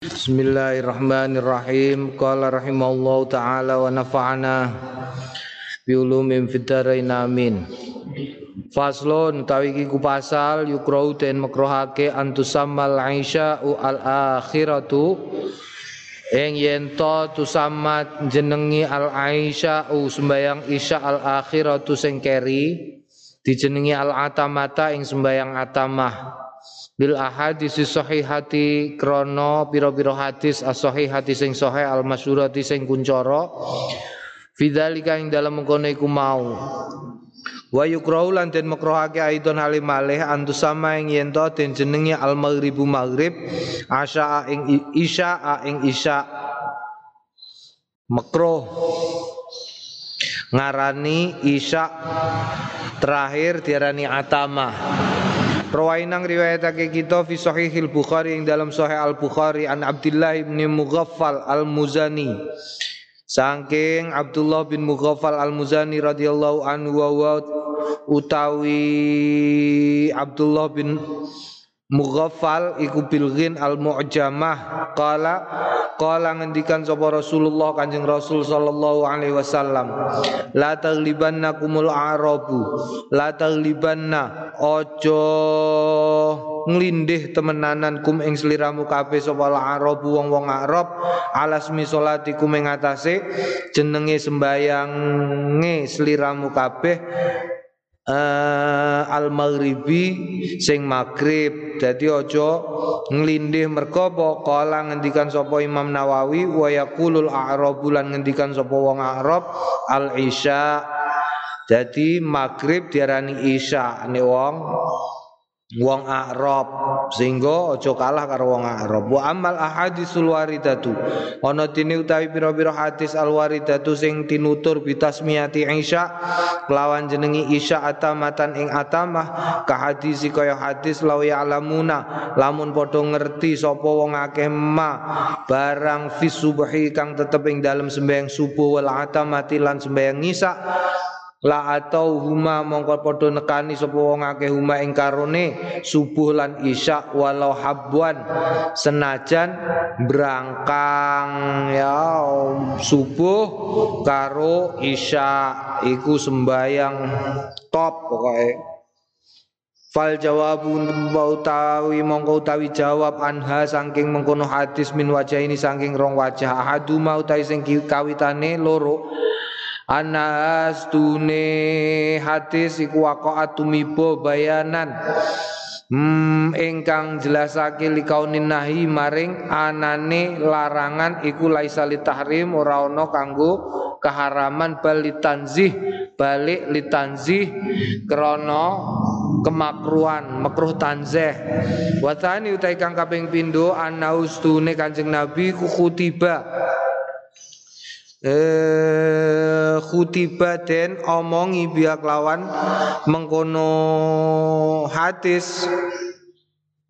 Bismillahirrahmanirrahim. Qala rahimallahu taala wa nafa'ana bi ulumin fid amin. Faslun tawi iki ku pasal yukrau den makruhake antusammal u al akhiratu ing yen to tusammat jenengi al u sembayang isya al akhiratu sing dijenengi al atamata ing sembayang atamah bil ahadis sahihati krono piro-piro hadis as-sahihati sing sahih al masyhurati sing kuncara fidzalika ing dalam mengkono iku mau. Wa yukrau lan den makruhake aidon halim malih antu sama ing yen to den jenenge al maghribu maghrib asya ing isya ing isya. Makruh ngarani isya terakhir diarani atama Rawainang riwayatake kita fi sahihil Bukhari yang dalam sahih Al Bukhari an Abdullah bin Mughaffal Al Muzani Sangking Abdullah bin Mughaffal Al Muzani radhiyallahu anhu wa utawi Abdullah bin Mughaffal iku bilghin al mu'jamah. Qala qala ngendikan sapa Rasulullah Kanjeng Rasul sallallahu alaihi wasallam. La taglibannakumul arabu. La taglibanna ojo nglindih temenanan kum ing sliramu kabeh sapa arabu wong-wong Arab. Alas mi salatikum ing atase jenenge sembayange sliramu kabeh uh, al maghribi sing maghrib. Dadi aja nglindih mergo apa? Kala ngendikan sapa Imam Nawawi wa yaqulul a'rabu lan ngendikan sapa wong Arab al isya jadi maghrib diarani isya ne wong wong Arab. Sehingga aja kalah karo wong Arab. Wa amal ahadisul waridatu. Ana dene utawi pira-pira hadis al waridatu sing tinutur bitasmiyati Isya kelawan jenengi Isya atamatan ing atamah ka hadis kaya hadis law ya'lamuna. Lamun padha ngerti sapa wong akeh ma barang fi subhi kang tetep ing dalem sembahyang subuh wal atamati lan sembahyang Isya la atau huma mongko padha nekani sapa wong akeh huma ing karone subuh lan isya walau habwan. Senajan brangkang ya subuh karo isya iku sembayang top pokoke. Fal jawabun utawi mongko utawi jawab anha saking mengkono hadis min wajah ini saking rong wajah. Ahadu mau utawi sing kawitane loro Anas tune hadis iku waqa'at tumibo bayanan. Hmm, ingkang jelasake likaunin nahi maring anane larangan iku laisa tahrim ora ana kanggo keharaman bal balik litanzih krana kemakruhan makruh tanzeh watani utai kang kaping pindho anaustune Kanjeng Nabi ku khutiba eh khutiba den omongi biak lawan mengkono hadis.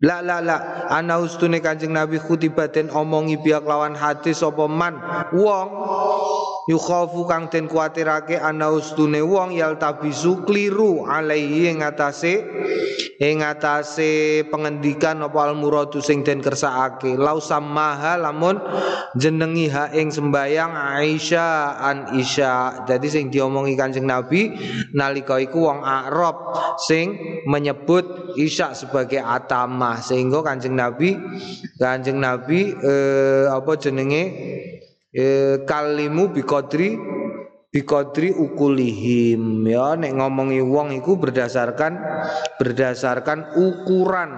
La la la. Ana ustune Kanjeng Nabi khutiba den omongi biak lawan hadis sapa man? Wong. Yukhafu kang den kuatirake ana ustune wong yal tabisu kliru alaihi ing ing atase pengendikan apa al muradu sing den kersakake. Lau samaha lamun jenengi ha ing sembayang Aisyah an Isya. Jadi sing diomongi Kanjeng Nabi nalika iku wong Arab sing menyebut Isya sebagai atama sehingga Kanjeng Nabi Kanjeng Nabi eh, apa jenenge? E, kalimu bikodri bikodri ukulihim ya nek ngomongi wong iku berdasarkan berdasarkan ukuran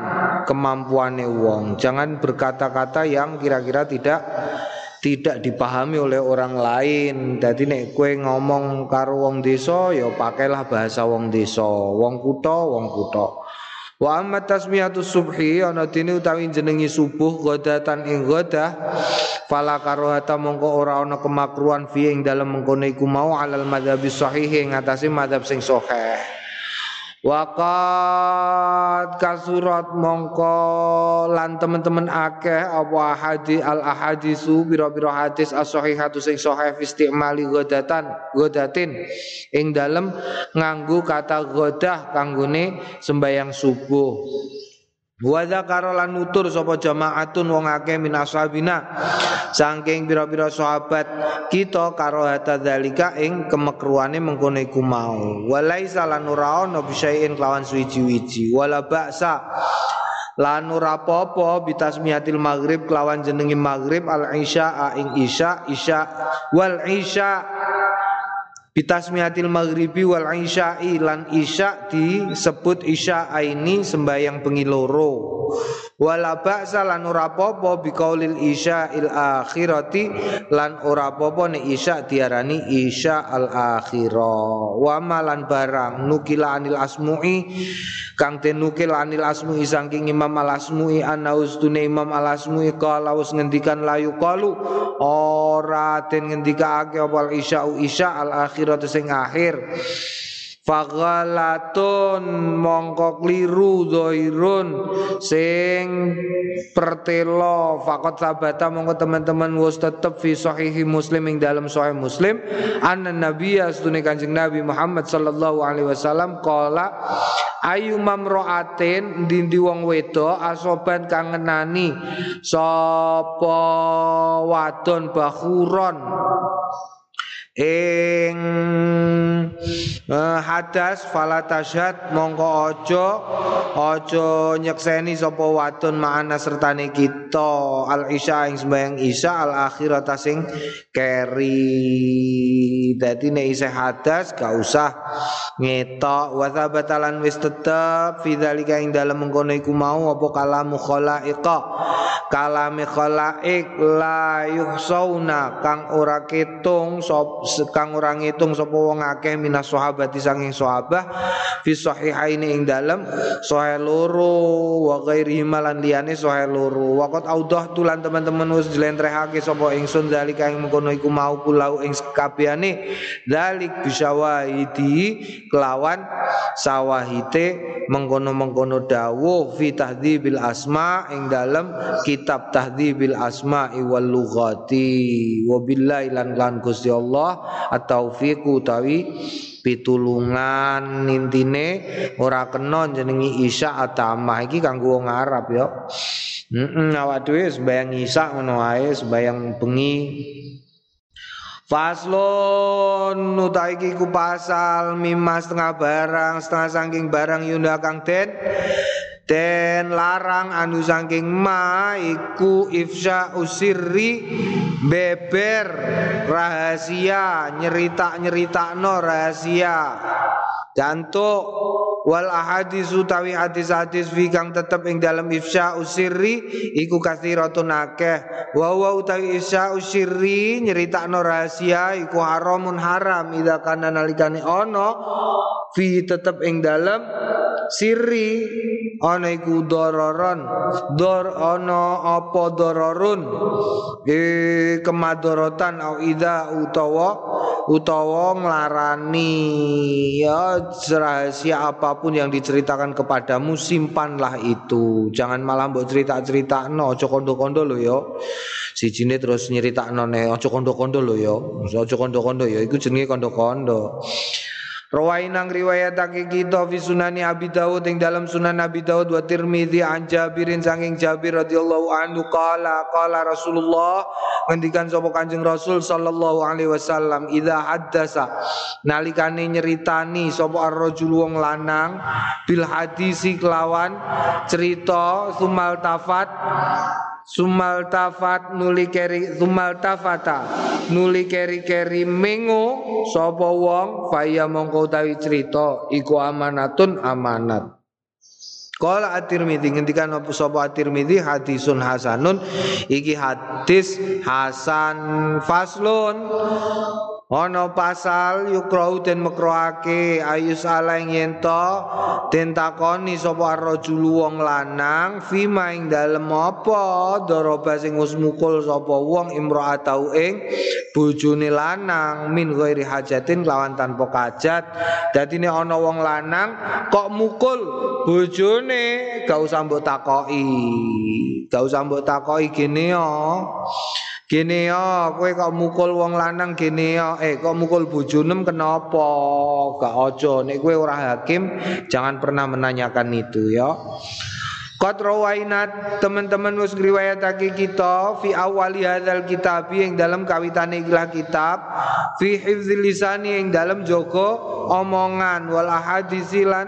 kemampuannya wong jangan berkata-kata yang kira-kira tidak tidak dipahami oleh orang lain. Jadi nek kue ngomong karo wong desa ya pakailah bahasa wong desa, wong kutha, wong kutha. Wa amma tasmiyatu subhi ana dene utawi jenengi subuh godatan ing godah fala karohata mongko ora ana kemakruhan fi ing dalem mengkono iku mau alal madzhabi sahih ing atase madzhab sing sahih. Waqat kasurat mongko lan teman-teman akeh apa hadis al ahadisu biro-biro hadis as sahihatu sing sahih istimali godatan godatin ing dalem nganggu kata godah kanggone sembayang subuh Wa dzakara lan nutur sapa jamaatun wong akeh min ashabina saking pira-pira sahabat kita karo hata dalika ing kemekruane mengkono iku mau. Walaisa lan ora ana bisain kelawan suwi-wiji wala baksa lan ora apa-apa bitasmiyatil maghrib kelawan jenenge maghrib al isya ing isya isya wal isya Bitasmiatil maghribi wal isya'i lan isya disebut isya ini sembahyang bengi loro. Wala ba'sa lan ora apa-apa biqaulil isya'il akhirati lan ora apa-apa nek isya diarani isya al akhirah. Wa malan barang nukila anil asmu'i kang den nukil anil asmu'i saking Imam al asmu'i ana ustune Imam al asmu'i kala wis ngendikan layu qalu ora den ngendikake apa isya'u isya al akhirah sing akhir Faghalatun mongko kliru dhairun sing pertelo fakot sabata mongko teman-teman wis tetep fi sahihi muslim ing dalam sahih muslim. Anna nabiyya sunni kanjeng nabi Muhammad sallallahu alaihi wasallam qala ayu mamraatin dindi wong wedo asoban kang ngenani sapa wadon bakhuron ing uh, hadas fala tasyad mongko aja aja nyekseni sapa wadon ma'ana sertane kita. Al isya ing sembahyang isya al akhirat sing keri. Dadi nek isih hadas gak usah ngetok. Wa batalan wis tetep fi dzalika ing dalem mengkono iku mau apa kalamu khalaiqa kalame khalaik la yuhsauna kang ora ketung sop kang ora ngitung sapa wong akeh minas sahabati sanging sahabah fi sahihaini ing dalem sahih loro wa ghairi malan liyane sahih loro. Audah tulan teman-teman wis jlentrehake sapa ingsun zalika ing mengkono iku mau pulau ing kabehane zalik bisyawahidi kelawan sawahite mengkono-mengkono dawuh fi tahdzibil asma ing dalem kitab tahdzibil asma wal lughati wabillahi lan lan Gusti Allah at-taufiq utawi pitulungan intine ora kena jenengi isya atamah iki kanggo wong Arab ya. Heeh awak dhewe sembayang isya ngono ae sembayang bengi. Faslon utai ku pasal mimma setengah barang setengah sangking barang yunda kang ten larang anu saking ma iku ifsya usirri beber rahasia nyerita-nyerita no rahasia Jantuk wal ahadis utawi hadis-hadis fi kang tetep ing dalam ifsya usirri iku kathiratun akeh. Wa wa utawi ifsya usirri nyeritakno rahasia iku haramun haram ida kana nalikane ono fi tetep ing dalam sirri. Ana iku dororon. Dor ana apa dororun? E kemadorotan au ida utawa utawa nglarani. Ya rahasia apa pun yang diceritakan kepadamu simpanlah itu. Jangan malah mbok cerita-cerita no ojo kondo-kondo lo yo. Si jine terus nyerita no ne ojo kondo-kondo lo yo. Ojo kondo-kondo yo. Iku jenenge kondo-kondo Rawainang riwayatake kita fi sunani Abi Dawud ing dalam sunan Abi Dawud wa Tirmidzi an Jabirin sanging Jabir radhiyallahu anhu qala qala Rasulullah ngendikan sapa Kanjeng Rasul sallallahu alaihi wasallam idza haddasa. Nalikane nyeritani sapa ar-rajul wong lanang bil hadisi kelawan cerita sumal tafat Sumal tafat nuli keri sumal tafata nuli keri keri mengo sapa wong faya mongko utawi cerita iku amanatun amanat. Kala At-Tirmidzi ngendikan apa sapa At-Tirmidzi? Hadisun hasanun iki hadis hasan faslun Ono pasal yukrau den mekroake ayus ala ing yento den takoni sapa wong lanang fima ing dalem apa doroba sing wis mukul sapa wong imraatau ing bojone lanang min ghairi hajatin lawan tanpa kajat. Dadine ana wong lanang kok mukul bojone? Gak usah mbok takoki gak usah mbok takoki gene yo Gini ya, kowe kok mukul wong lanang gini ya, eh kok mukul bojonem kenapa? Gak ojo, nek kowe ora hakim jangan pernah menanyakan itu ya. Qad rawainat teman-teman wis ngriwayatake kita fi awali hadzal kitab yang dalam kawitane ikilah kitab fi hifdzil lisani yang dalam joko omongan wal ahadisilan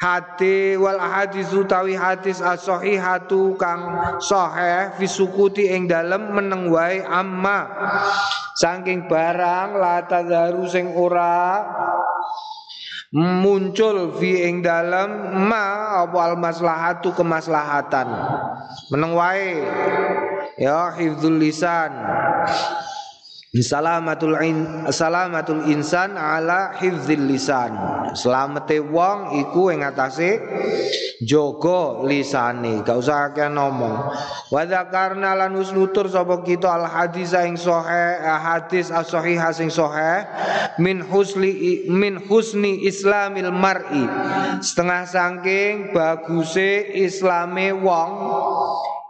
hati wal hadis utawi hadis as-sahihatu kang sahih fi sukuti ing dalem meneng amma. Saking barang la tadharu sing ora muncul fi ing dalam ma apa al maslahatu kemaslahatan. Meneng ya hifdzul lisan Salamatul in, salamatul insan ala hifzil lisan. Selamete wong iku ing atase jaga lisane, gak usah akeh ngomong. Wa dzakarna lan nutur sapa kita al hadis ing sahih hadis as sahih sing sahih min husli min husni islamil mar'i. Setengah saking baguse islame wong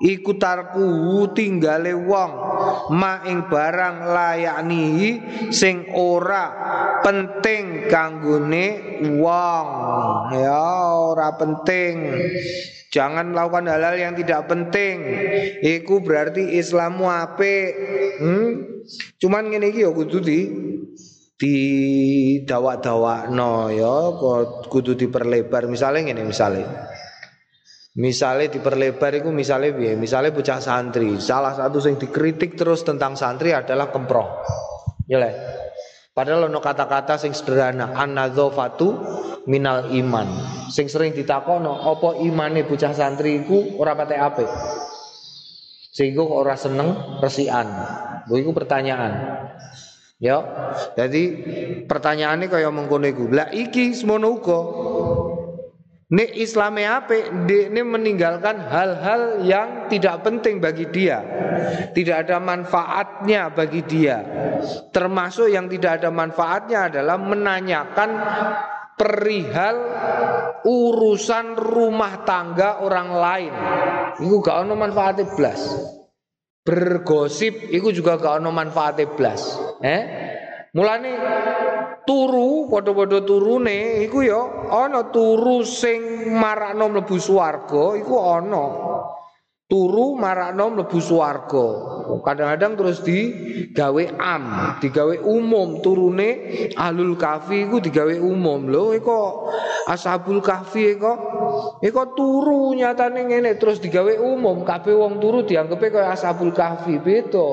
iku tarku tinggale wong ma ing barang layakni sing ora penting kanggone wong ya ora penting Jangan melakukan hal-hal yang tidak penting. Iku berarti Islammu apik. Hmm? Cuman ngene iki ya kudu di di dawa-dawa no ya kudu diperlebar misalnya ngene misalnya Misalnya diperlebar itu misalnya biaya, misalnya bocah santri, salah satu yang dikritik terus tentang santri adalah kemproh. Ya Padahal ono kata-kata sing sederhana, anadzofatu minal iman. Sing sering ditakono, opo imane bocah santri iku ora pate ape. Sehingga ora seneng resian. Bu iku pertanyaan. Ya, jadi pertanyaannya kaya mengkono iku. Lah iki semono uga. Ini Islami apa? Ini meninggalkan hal-hal yang tidak penting bagi dia Tidak ada manfaatnya bagi dia Termasuk yang tidak ada manfaatnya adalah menanyakan perihal urusan rumah tangga orang lain Itu gak ada manfaatnya belas Bergosip itu juga gak ada manfaatnya belas Eh? Mulane turu padha-padha turune iku ya ana turu sing marakno mlebu swarga iku ana. Turu marakno mlebu swarga. Kadang-kadang terus digawe am digawe umum. Turune alul kafi iku digawe umum. Lho iku ashabul kahfi iku iku turu nyatane ngene terus digawe umum. Kabeh wong turu dianggepe kaya ashabul kahfi beda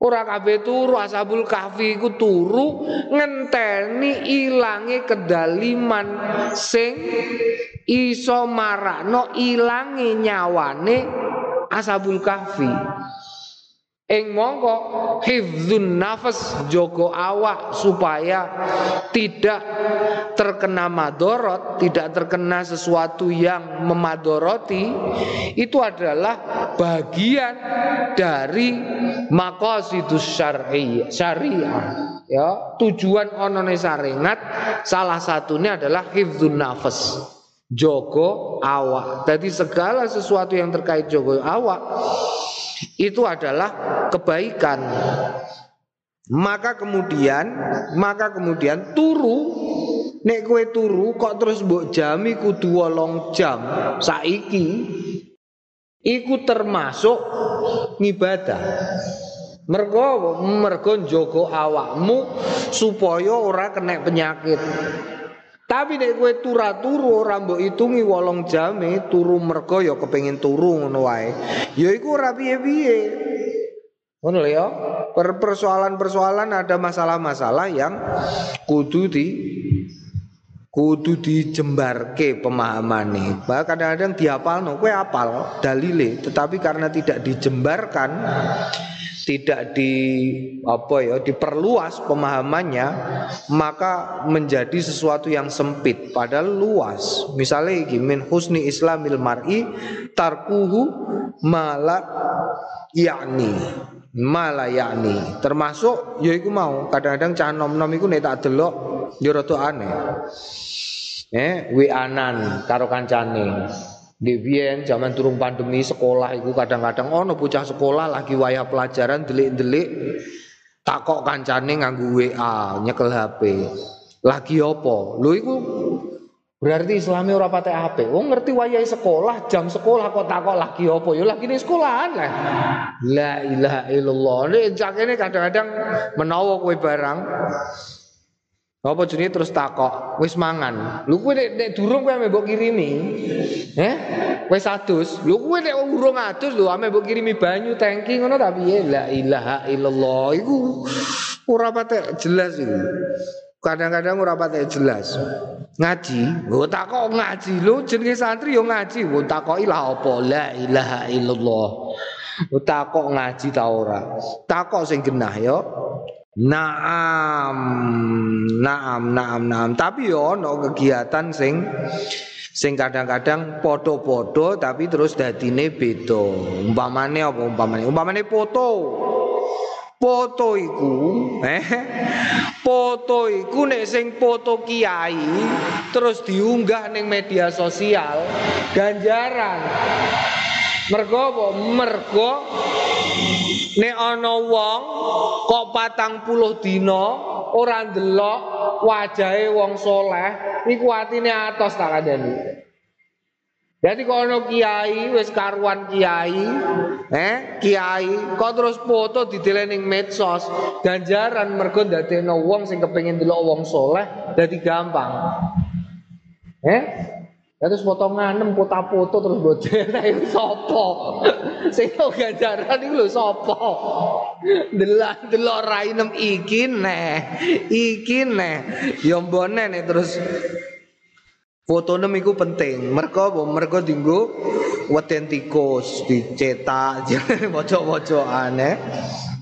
Ora kabeh turu ashabul kahfi iku turu ngenteni ilange kedaliman sing iso marakno ilange nyawane ashabul kahfi. Ing mongko hifdzun nafas joko awak supaya tidak terkena madorot, tidak terkena sesuatu yang memadoroti itu adalah bagian dari maqasidus syariah. syariah ya, tujuan onone saringat salah satunya adalah hifdzun nafas. Joko awak. Jadi segala sesuatu yang terkait joko awak itu adalah kebaikan. Maka kemudian, maka kemudian turu nek kue turu kok terus mbok jami kudu wolong jam saiki iku termasuk ngibadah. Mergo mergo njogo awakmu supaya ora kena penyakit. Tapi nek kowe turu ora mbok itungi wolong jame turu mergo ya kepengin turu ngono wae. Ya iku ora piye-piye. Ngono ya. Persoalan-persoalan ada masalah-masalah yang kudu di kudu dijembarke pemahamane. Bahkan kadang-kadang diapalno, kowe apal dalile, tetapi karena tidak dijembarkan tidak di apa ya diperluas pemahamannya maka menjadi sesuatu yang sempit. Padahal luas. Misalnya iki min husni islamil mar'i tarkuhu mala yakni mala yakni termasuk ya iku mau kadang-kadang cah nom-nom iku nek tak delok ya rada aneh. Eh wi anan karo kancane di Bien zaman turun pandemi sekolah itu kadang-kadang ono bocah sekolah lagi wayah pelajaran delik-delik takok kancane nganggu WA nyekel HP. Lagi opo? Lho iku Berarti Islami ora patek apik. Wong ngerti wayahe sekolah, jam sekolah kok takok lagi apa? Ya lagi ning sekolahan lah. La ilaha illallah. Jakene kadang-kadang menawa kowe barang apa jenenge terus takok, wis mangan. Lho kowe nek, nek durung kowe mbok kirimi. Eh? Wis adus. Lho kowe nek urung adus lho ame mbok kirimi banyu tangki ngono ta piye? La ilaha illallah. Iku ora jelas iku. Kadang-kadang ora jelas. Ngaji, oh takok ngaji lu jenenge santri yo ngaji, oh takoki lah apa? La ilaha illallah. Oh takok ngaji ta ora? Takok sing genah yo. Naam, naam, naam, naam. Tapi yo ono kegiatan sing sing kadang-kadang podo-podo tapi terus dadine beda. Umpamane apa umpamane? Umpamane foto. Foto iku, eh, foto iku nek sing foto kiai terus diunggah ning media sosial ganjaran. Mergo apa? Mergo nek ana wong kok patang puluh dina ora ndelok wajahe wong soleh iku atine atos tak kandhani. Jadi kalau kiai wis karuan kiai, eh kiai kok terus foto di ning medsos, ganjaran mergo ndadekno wong sing kepengin delok wong soleh dadi gampang. Eh? Ya terus foto nganem foto-foto terus bodel itu sapa? Sing ganjaran iku lho sapa? Delok-delok rainem iki neh. Iki neh. Ya mbone terus Fotonem iku penting. Mereka apa? Mereka dinggo weten tikus dicetak pojok-pojokan eh.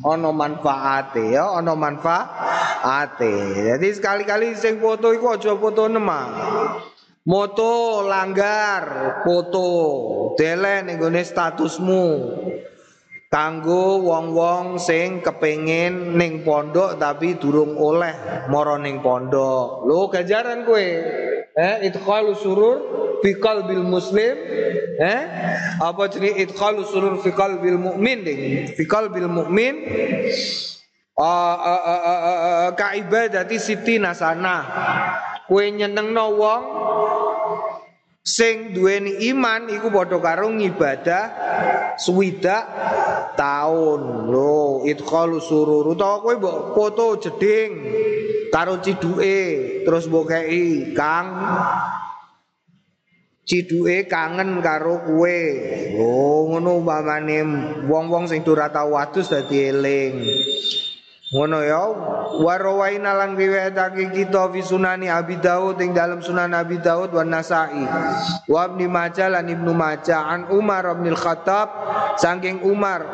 Ono manfaate ya, ono manfaate. Jadi sekali-kali sing foto iku aja foto nema. Moto langgar, foto dele ning statusmu. Kanggo wong-wong sing kepengin ning pondok tapi durung oleh moro ning pondok. Lho ganjaran kowe. Eh idkhalu surur fi qalbil muslim. Eh apa jenis idkhalu surur fi qalbil mukmin ding? Fi qalbil mukmin ka ibadati siti nasana. Kowe nyenengno wong sing duweni iman iku padha karo ngibadah swidak taun. Lho idkhalu surur utawa kowe mbok foto jeding karo ciduke terus mbok Kang ciduke kangen karo kue oh ngono umpamane wong-wong sing ora tau wadus dadi eling ngono ya warawaina lan riwayatake kita fi sunani Abi Daud ing dalam sunan Abi Daud wan Nasa'i wa Ibnu Majah lan Ibnu Majah an Umar bin Khattab saking Umar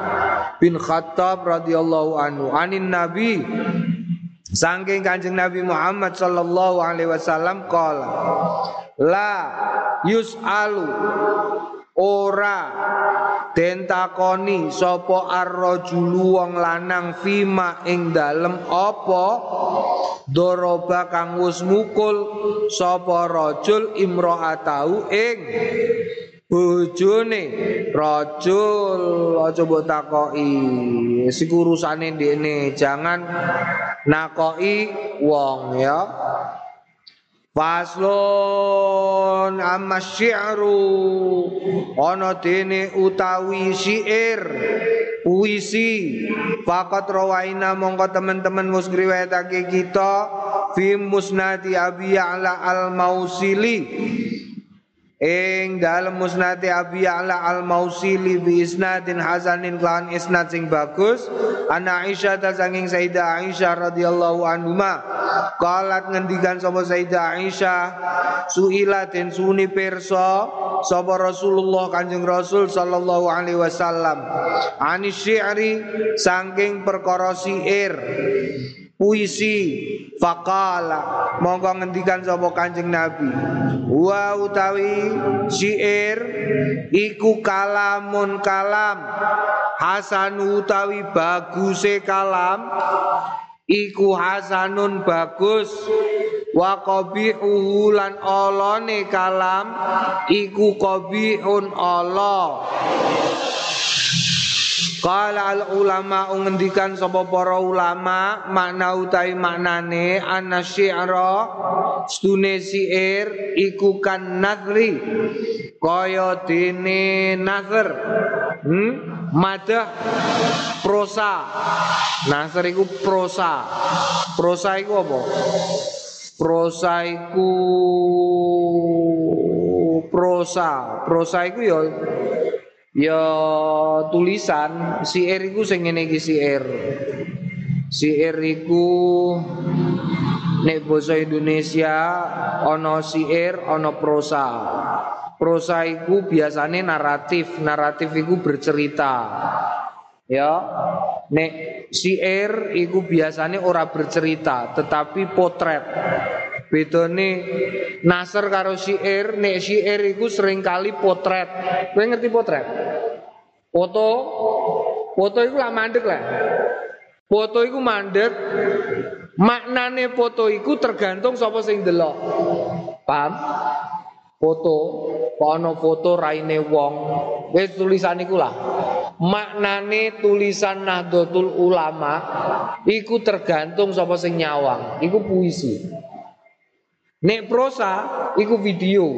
bin Khattab radhiyallahu anhu anin Nabi Sangking kanjeng Nabi Muhammad sallallahu alaihi wasallam kala La yus'alu ora. Den takoni sapa arrajulu wong lanang fima ing dalem apa? Doroba kang wis mukul sapa rajul imraatau ing bojone. Rajul aja mbok takoki. Siku urusane ndekne jangan nakoki wong ya Faslon amma syi'ru. Ana dene utawi syair puisi. Fakat rawaina mongko teman-teman mus ngriwayatake kita. Fi musnadi abi ala al mausili Ing dalam musnati Abi Ya'la al-Mausili bi isnadin hasanin klan isnad sing bagus. Ana Aisyah ta sanging Sayyidah Aisyah radhiyallahu anhuma. Qalat ngendikan sapa Sayyidah Aisyah suila den suni perso sapa Rasulullah Kanjeng Rasul sallallahu alaihi wasallam. Ani syi'ri saking perkara syair puisi. Faqala monggo ngendikan sapa Kanjeng Nabi. Wa utawi syair iku kalamun kalam. Hasan utawi baguse kalam. Iku hasanun bagus. Wa qabihu lan olone kalam. Iku qabihun Allah Qala al ulama ngendikan sapa para ulama makna utai maknane anna syi'ra stune syair iku kan nadri kaya dene nazar hmm? madah prosa. Nazar iku prosa. Prosa iku apa? Prosa iku prosa. Prosa iku ya ya tulisan siir iku sing ngene iki siir. Siir iku nek basa Indonesia ana siir ana prosa. Prosa iku biasane naratif naratif iku bercerita. Ya nek siir iku biasane ora bercerita tetapi potret bedone nasr karo syair nek syair iku sering kali potret. Kowe ngerti potret? Foto foto iku lah mandek lah. Foto iku mandek maknane foto iku tergantung sapa sing delok paham? Foto ana foto raine wong. Wis tulisan iku lah. Maknane tulisan Nahdlatul Ulama iku tergantung sapa sing nyawang. Iku puisi Nek prosa iku video.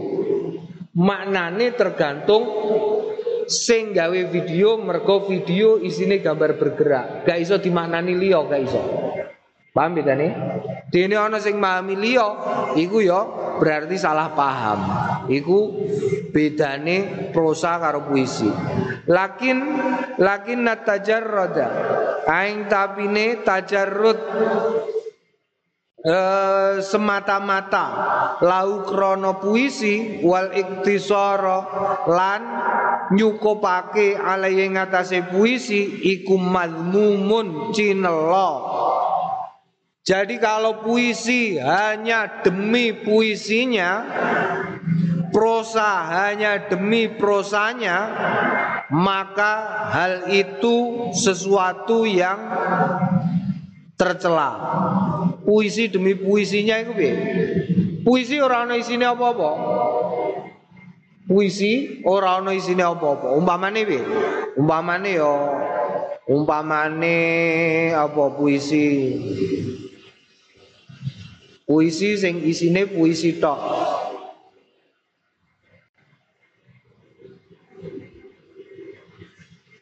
Maknane tergantung sing gawe video mergo video isine gambar bergerak. Gak iso dimaknani liya, gak iso. Paham bedane? Dene ana sing memahami liya, iku ya berarti salah paham. Iku bedane prosa karo puisi. Lakin lakin natajarrada. Aing tapine tajarrud Uh, semata-mata. Lau krono puisi wal iktisara lan nyukupake alaye ngatasé puisi iku madmumun cinelo jadi kalau puisi hanya demi puisinya prosa hanya demi prosanya maka hal itu sesuatu yang tercela puisi demi puisinya itu piye? Puisi ora ana isine apa-apa. Puisi ora ana isine apa-apa. Umpamane piye? Umpamane ya umpamane apa puisi Puisi sing isine puisi tok.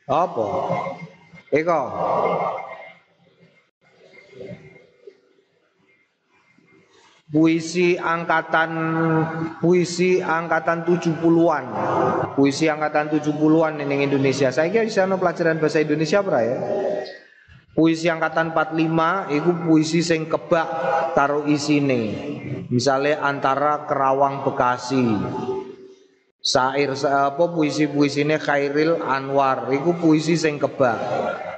Apa? Eko. Puisi angkatan puisi angkatan 70-an. Puisi angkatan 70-an ning Indonesia. Saya kira bisa pelajaran bahasa Indonesia apa ya? Puisi angkatan 45 itu puisi sing kebak karo isine. Misalnya antara Kerawang Bekasi. Sair apa puisi-puisine Khairil Anwar iku puisi sing kebak.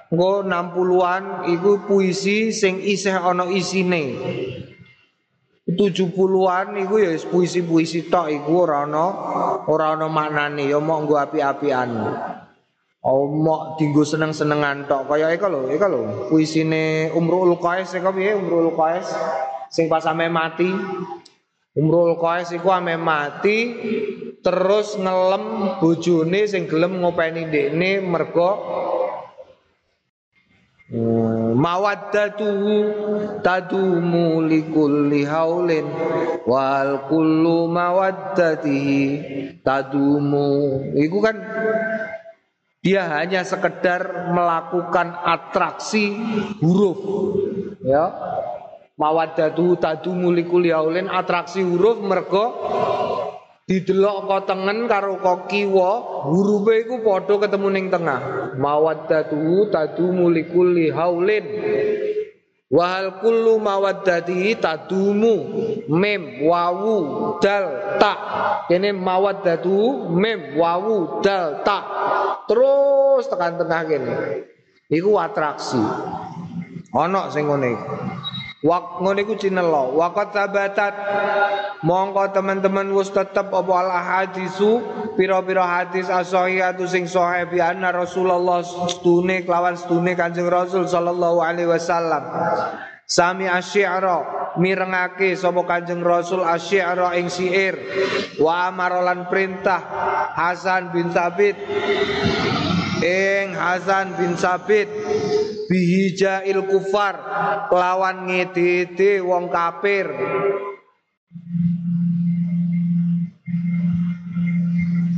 Engko 60-an iku puisi sing isih ana isine. 70-an iku ya puisi-puisi tok iku ora ana ora ana maknane ya mok nggo api-apian. Oh mok dinggo seneng-senengan tok kaya iku lho, iku lho puisine Umrul Qais iku piye Umrul Qais sing pas ame mati. Umrul Qais iku ame mati terus ngelem bojone sing gelem ngopeni ndekne mergo mawaddatuhu tadumu likulli haulin wal kullu mawaddatihi tadumu. Itu kan dia hanya sekedar melakukan atraksi huruf ya. Mawaddatuhu tadumu likulli haulin atraksi huruf mergo didelok kok tengen karo kok kiwa hurufe iku padha ketemu ning tengah. Mawaddatu tadumu likulli haulin. Wahal kullu mawaddati tadumu mem wawu dal ta. Kene mawaddatu mem wawu dal ta. Terus tekan tengah kene. Iku atraksi. Ana sing ngene Wak ngono iku cinelo. Waqat sabatat mongko teman-teman wis tetep apa al hadisu pira-pira hadis as-sahihatu sing sahih bi anna Rasulullah stune kelawan stune Kanjeng Rasul sallallahu alaihi wasallam. Sami asyi'ra mirengake sapa Kanjeng Rasul asyi'ra ing syair wa amarolan perintah Hasan bin Sabit ing Hasan bin Sabit bihijail kufar. Kelawan ngedede wong kafir.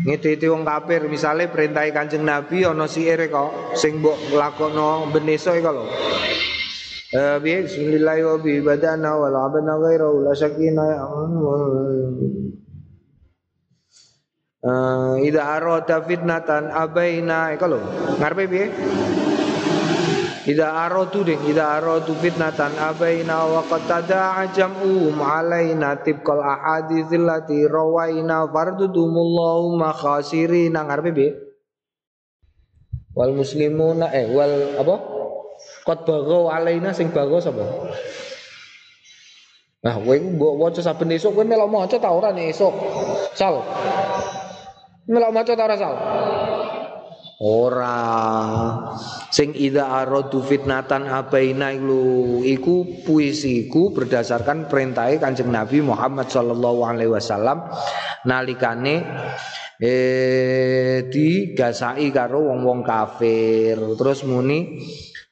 Ngedede wong kafir. Misale perintah Kanjeng Nabi ana siire kok sing mbok lakono beneso iku lho. Eh bismillahirrahmanirrahim wa bi badana wal abana ghaira la sakina Uh, ida arota fitnatan abaina iku lho. Ngarepe Ida arotu ding, ida arotu fitnatan abaina wa qad tada'a jam'uhum alaina tibqal ahaditsil lati rawaina fardudumullahu makhasirina ngarepe piye? Wal muslimuna eh wal apa? Qad baghaw alaina sing baghaw sapa? Nah, kowe mbok waca saben esuk kowe melok maca ta ora esuk? Sal. Melok maca ta ora sal? Ora. Sing ida aradu fitnatan abaina lu iku puisiku berdasarkan perintah Kanjeng Nabi Muhammad sallallahu alaihi wasallam nalikane eh digasai karo wong-wong kafir. Terus muni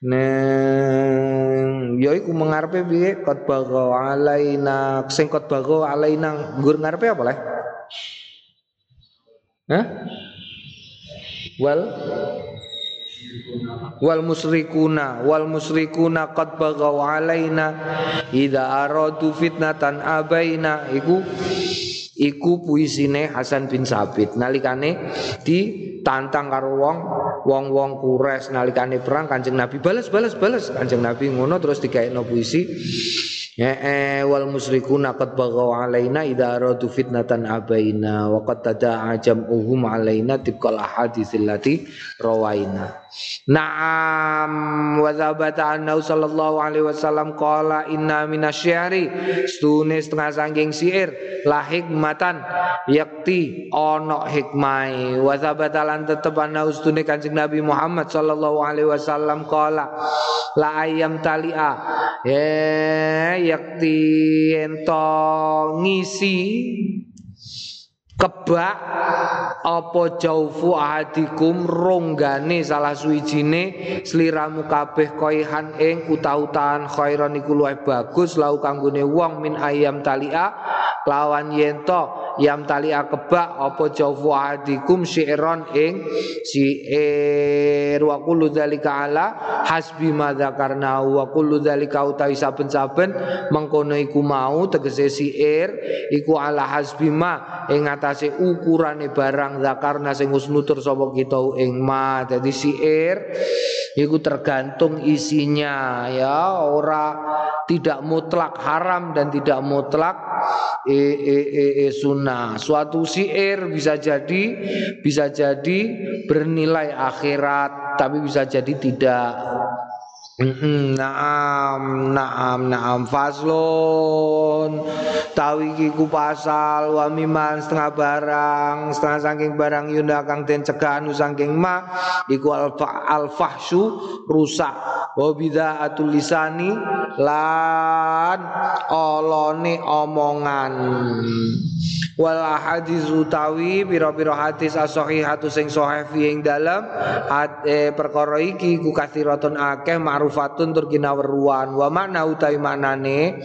Neng ya iku mengarepe piye qad bagha alaina sing qad alaina nggur ngarepe apa leh? Hah? Wal? Wal musrikuna. Wal musrikuna qad baghaw alaina. Idza aradu fitnatan abaina. Iku iku puisine Hasan bin Sabit. Nalikane ditantang karo wong wong-wong Quraisy nalikane perang Kanjeng Nabi balas balas balas Kanjeng Nabi ngono terus digaekno puisi. Ya eh, wal musyrikuna qad baghaw alaina idza aradu fitnatan abaina wa qad tada'a jam'uhum alaina tibqal ahaditsil lati rawaina. Naam wa zabata anna sallallahu alaihi wasallam qala inna minasyiari stune setengah sangking syair la hikmatan yakti ono hikmai. Wa zabata lan tetep anna ustune Kanjeng Nabi Muhammad sallallahu alaihi wasallam qala la ayam talia. Ya yakti ento ngisi kebak apa jaufu ahadikum ronggane salah suwijine sliramu kabeh koihan ing utah-utahan khairan iku luwih bagus lau kanggone wong min ayam talia lawan yento yam talia kebak apa jaufu ahadikum syi'ron ing syi'ir. Wa kullu dzalika ala hasbi ma dzakarna wa kullu dzalika utawi saben-saben mengkono iku mau tegese syi'ir iku ala hasbi ma ing atase ukurane barang zakarna sing nutur sapa kita ing ma. Dadi syair iku tergantung isinya ya. Ora tidak mutlak haram dan tidak mutlak e, e, e, e sunnah. Suatu syair bisa jadi bisa jadi bernilai akhirat tapi bisa jadi tidak Naam, naam, naam faslon Tawi kiku pasal wa miman setengah barang setengah saking barang yunda kang den cegahanu saking ma iku alfa alfahsyu rusak. Wa bidaatul lisani lan olone omongan. Wal hadis utawi pira-pira hadis as-sahihatu sing sahih fi ing dalem eh, perkara iki ku kathiratun akeh ma'rufatun tur ginaweruan wa makna utawi maknane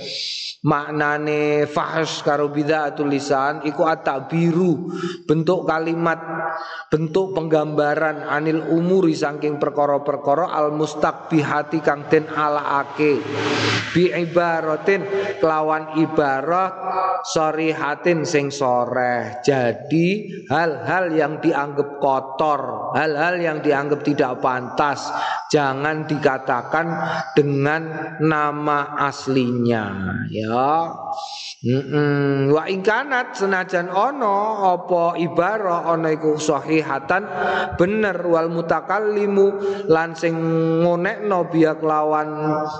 maknane fahs karo bidaatul lisan iku at-ta'biru bentuk kalimat bentuk penggambaran anil umuri saking perkara-perkara al mustaqbihati kang den alaake bi ibaratin kelawan ibarat sorihatin sing soreh. Jadi hal-hal yang dianggap kotor hal-hal yang dianggap tidak pantas jangan dikatakan dengan nama aslinya ya. Mm Wa ingkanat senajan ono apa ibarah ono iku sahihatan bener. Wal mutakallimu lan sing ngonekno biak lawan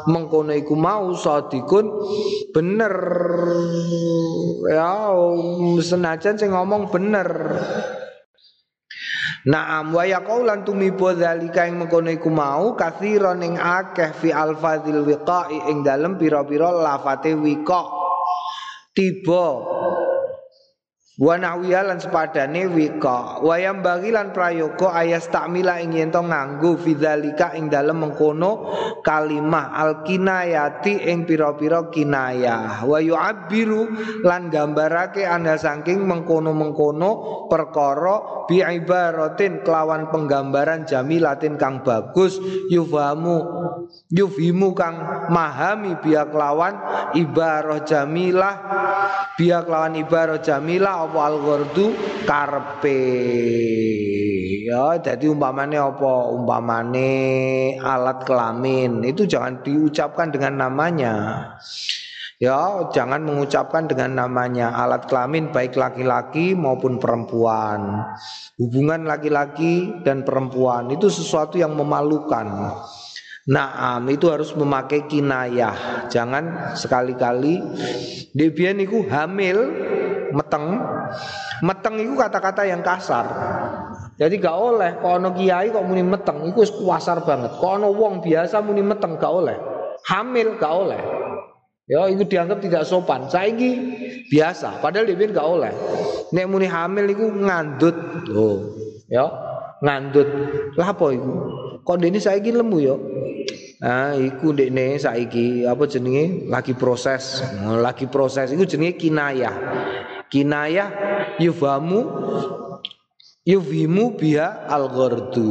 mengkono iku mau sadikun bener. Ya senajan sing ngomong bener Naam wa yaqaulan tumibo zalika ing mengkono iku mau kathiron ing akeh fi alfadzil wiqa'i ing dalem pira-pira lafate wiqa. Tiba wa nahwiya lan sepadane wika wa yang bagilan prayoga ayas takmila ing yen nganggo fidzalika ing dalem mengkono kalimah al kinayati ing pira-pira kinayah. Wa yu'abbiru lan gambarake anda saking mengkono-mengkono perkara bi ibaratin kelawan penggambaran jamilatin kang bagus yufamu yufimu kang mahami biak lawan ibarah jamilah biak lawan ibarah jamilah apa al-ghardu karpe ya jadi umpamane apa? Umpamane alat kelamin. Itu jangan diucapkan dengan namanya. Ya, jangan mengucapkan dengan namanya. Alat kelamin baik laki-laki maupun perempuan. Hubungan laki-laki dan perempuan itu sesuatu yang memalukan. Naam itu harus memakai kinayah. Jangan sekali-kali. Debian itu hamil meteng. Meteng itu kata-kata yang kasar. Jadi gak oleh kok ono kiai kok muni meteng itu kasar banget. Kok ono wong biasa muni meteng gak oleh. Hamil gak oleh. Ya itu dianggap tidak sopan. Saiki biasa padahal dia gak oleh. Nek muni hamil itu ngandut. Oh ya ngandut. Lah apa kok ini saiki lemu ya Ah, iku dekne saiki apa jenenge? Lagi proses, lagi proses. Iku jenenge kinayah. Kinayah yufamu yufimu biha al ghardu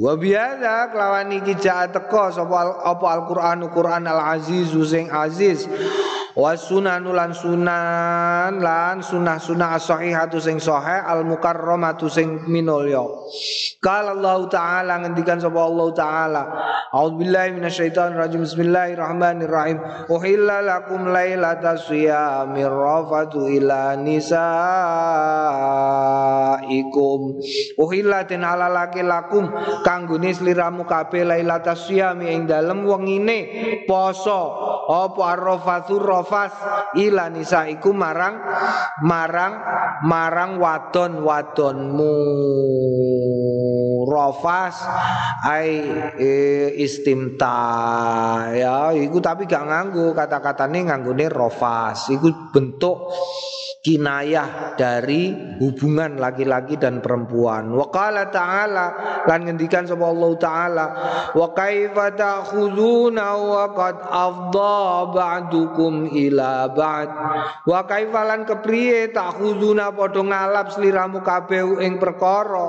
wa biha kelawan iki ja'a teko sapa apa al-Qur'an Qur'an al-Aziz sing aziz wa sunanu lan sunan lan sunah-sunah as-sahihatu sing sahih al-mukarramatu sing minulya. Qala Allah taala ngendikan sapa Allah taala, A'udzubillahi minasyaitonir rajim. Bismillahirrahmanirrahim. Uhilla lakum lailatas siyamir ila. Uhilla den halalake lakum kanggone sliramu kabeh lailatas siyami. Ing dalem wengine poso apa arrafatu rafas ila nisaiku marang marang marang wadon wadonmu. Rafas ai e, istimta. Ya iku tapi gak nganggo kata-katane nganggone rafas iku bentuk kinayah dari hubungan laki-laki dan perempuan. Wa qala ta'ala lan ngendikan sapa Allah taala wa kaifa ta'khuduna wa qad afdha ba'dukum ila ba'd. Wa kaifa lan kepriye ta'khuduna padha ngalap sliramu kabeh ing perkara.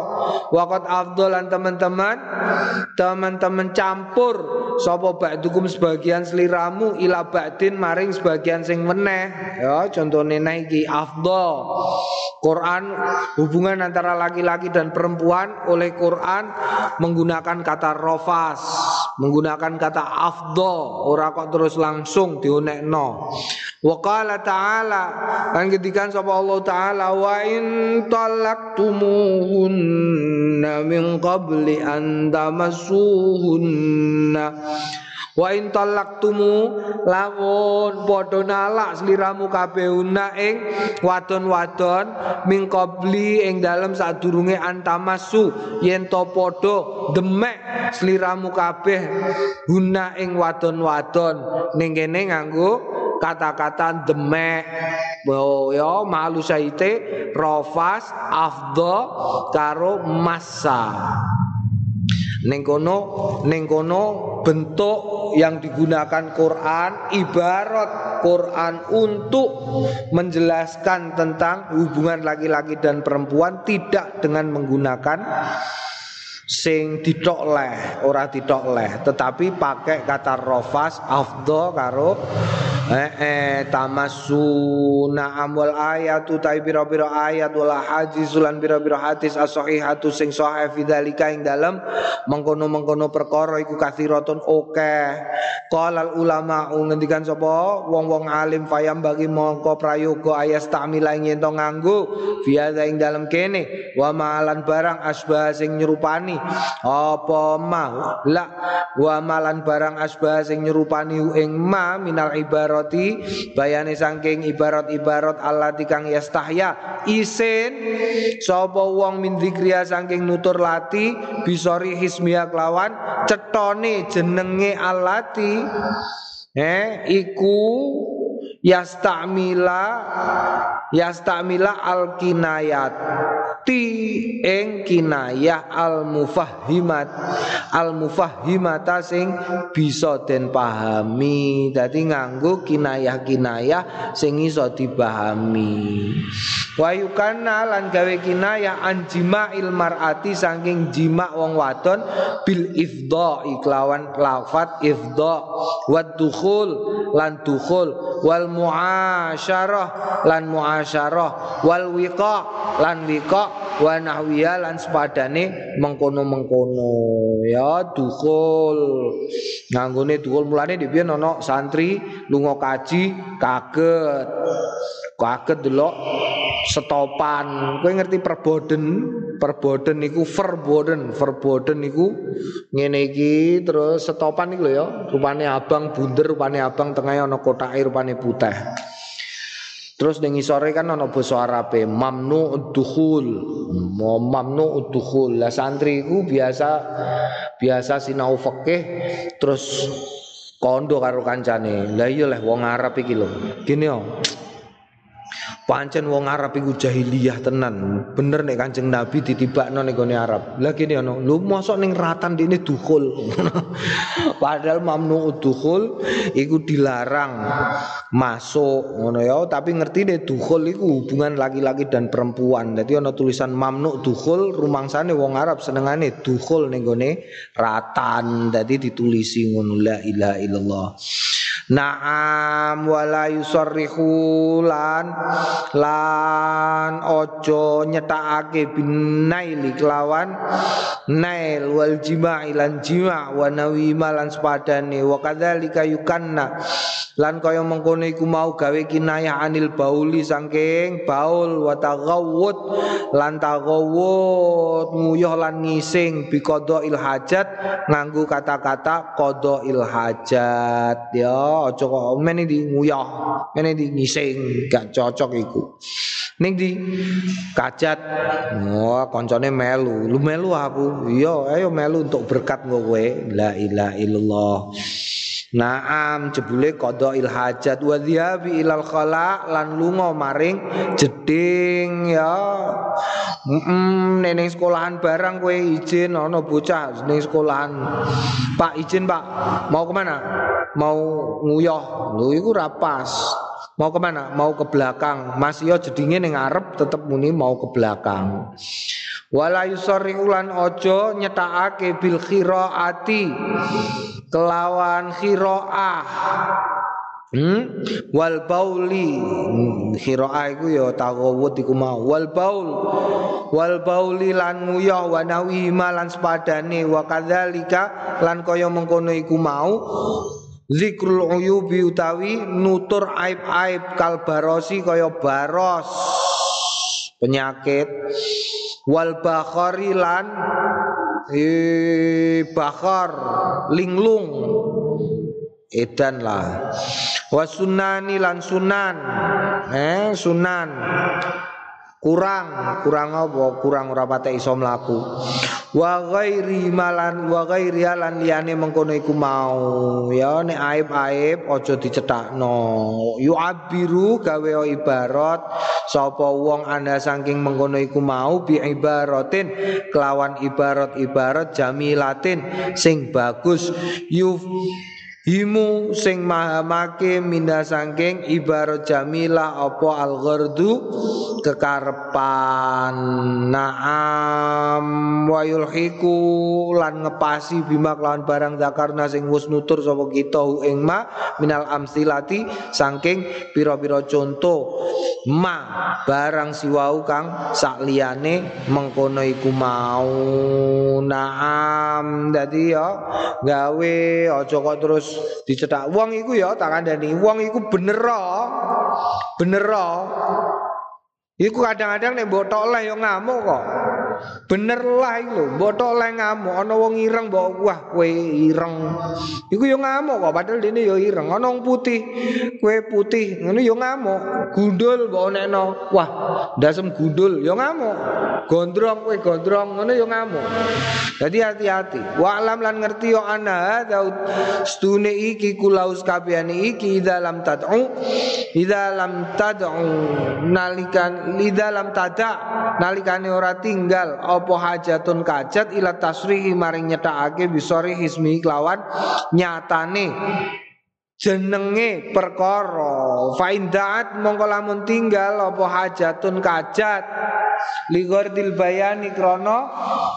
Wa qad afdha lan teman-teman teman-teman campur sapa ba'dukum sebagian sliramu ila ba'din maring sebagian sing meneh. Ya contone iki afdol Quran hubungan antara laki-laki dan perempuan oleh Quran menggunakan kata rofas menggunakan kata afdol. Ora kok terus langsung diunekno. Wa qala ta'ala kan ketika sapa Allah taala wa in talaktumuhunna min qabli an tamassuhunna Wa in talaqtumu lamun padha nalak sliramu kabeh una ing wadon-wadon ming qabli ing dalem sadurunge antamasu yen to padha demek sliramu kabeh guna ing wadon-wadon. Ning kene nganggo kata-kata demek. Oh malu saite rofas afdha karo massa Ning kono ning kono bentuk yang digunakan Quran ibarat Quran untuk menjelaskan tentang hubungan laki-laki dan perempuan tidak dengan menggunakan sing ditok leh ora ditok leh. Tetapi pakai kata rofas afdo karo eh, eh tamasuna. Amwal ayat utai biro-biro ayat wala hadis sulan biro-biro hadis as-sahihatu sing sahih fidzalika ing dalem. Mengkono-mengkono perkara iku kathiratun oke qala ulama ngendikan sapa? Wong-wong alim fayam bagi mongko prayoga ayas ta'mila ing yen nganggo. Fiadza ing dalem kene wa malan barang asbah sing nyerupani apa ma la wa malan barang asbah sing nyerupani ing ma minal ibarati bayane saking ibarat-ibarat Allah kang yastahya. Isin sapa wong min dzikriya saking nutur lati bisori hismiya kelawan cetone jenenge alati. Eh iku yastamila yastamila al kinayat ti ing kinayah al mufahimat al mufahimata sing bisa den pahami. Dadi nganggo kinayah-kinayah sing iso dipahami. Wa yukana lan gawe kinayah anjima il mar'ati saking jima wong wadon bil ifdha iklawan lafat ifdha wa dukhul lan dukhul wal muasyarah lan muasyarah wal wiqa lan wiqa wa nahwiya lan sepadane mengkono-mengkono. Ya dukul nganggone dukul mulane dibiyen ana santri lunga kaji kaget. Kaget delok setopan. Kowe ngerti perboden? Perboden niku verboden. Verboden niku ngene iki terus setopan niku lho ya rupane abang bunder rupane abang tengahnya ana kotake rupane putih Terus ning sore kan ana basa Arabe mamnu dukhul. Mamnu dukhul. Lah santri iku biasa biasa sinau fikih terus kondo karo kancane. Lah iya leh wong Arab iki lho. Gini yo. Pancen wong Arab iku jahiliyah tenan. Bener nek Kanjeng Nabi ditibakno ning gone Arab. Lah kene ono, lu mosok ning ratan dene dukhul. Padahal mamnu dukhul iku dilarang masuk ngono ya, tapi ngerti deh dukhul iku hubungan laki-laki dan perempuan. Jadi ono tulisan mamnu dukhul rumangsane wong Arab senengane dukhul ning gone ratan. Jadi ditulisi ngono la ilaha illallah. Naam wala yusarrihu lan lan ojo nyetakake binaili kelawan nail wal jima' lan jima' wa nawi malan sepadane. Wa kadzalika yukanna lan kaya mengkono iku mau gawe kinayah anil bauli saking baul wa taghawud lan taghawud nguyuh lan ngising bi il hajat nganggo kata-kata il hajat ya aja kok di nguyah, mene di ngising, gak cocok iku. Ning di kajat. Wah, oh, koncone melu. Lu melu aku. Iya, ayo melu untuk berkat kowe. La ilaha illallah. Naam jebule il hajat wa ilal khala lan lunga maring jeding ya. Mm neneng sekolahan barang kowe izin ana bocah ning sekolahan. Pak izin Pak, mau ke mana? Mau nguyah. Lho iku rapas. Mau ke mana? Mau ke belakang. Mas yo jedinge ning ngarep tetep muni mau ke belakang. Wala yusari ulan ojo nyetakake bil khiraati kelawan khiroah. Hmm? wal bauli. Khiroah iku ya tagawut iku mau. Wal baul. Wal bauli lan nguyah wa nawi lan sepadane. Wa lan kaya mengkono iku mau. Zikrul uyubi utawi nutur aib-aib kal barosi kaya baros. Penyakit. Wal bakhari lan eh bakhar linglung edan lah wasunani lan sunan. Eh sunan kurang kurang apa? Kurang ora patek iso mlaku. Wa ghairi malan wa ghairi lan liyane mengkono iku mau. Ya nek aib-aib aja dicetakno yu abiru gawe ibarat. Sapa wong ana saking mengkono iku mau bi ibaratin. Kelawan ibarat-ibarat jamilatin sing bagus. Yu Himu sing mahamake minda sangking ibarat jamilah opo al ghardu kekarepan. Naam. Wa yulhiku lan ngepasi bima kelawan barang zakarna sing wis nutur sapa kita ing ma minal amsilati sangking pira-pira contoh ma barang siwau kang sak liyane mengkono iku mau. Naam. Dadi ya gawe aja kok terus dicetak wong iku ya tak kandhani wong iku bener bener iku kadang-kadang nek mbok tok leh yo ngamuk kok Bener lah iku mbok tok ngamuk, wong ireng mbok wah kowe ireng. Iku yo ngamuk kok padahal dene yo ireng. Ana wong putih, kowe putih, ngono yo ngamuk. Gundul mbok onekno, wah dasem gundul yo ngamuk. Gondrong kowe gondrong ngono yo ngamuk. Jadi hati-hati. Wa alam lan ngerti yo ana daud stune iki kulaus kabehane iki dalam tad'u idza lam tad'u nalikan idza lam tada nalikane ora tinggal apa hajatun kajat ila tasrihi maring nyetakake bisori hismi kelawan nyatane. Jenenge perkara. Fa indaat mongko lamun tinggal apa hajatun kajat ligordil bayani krono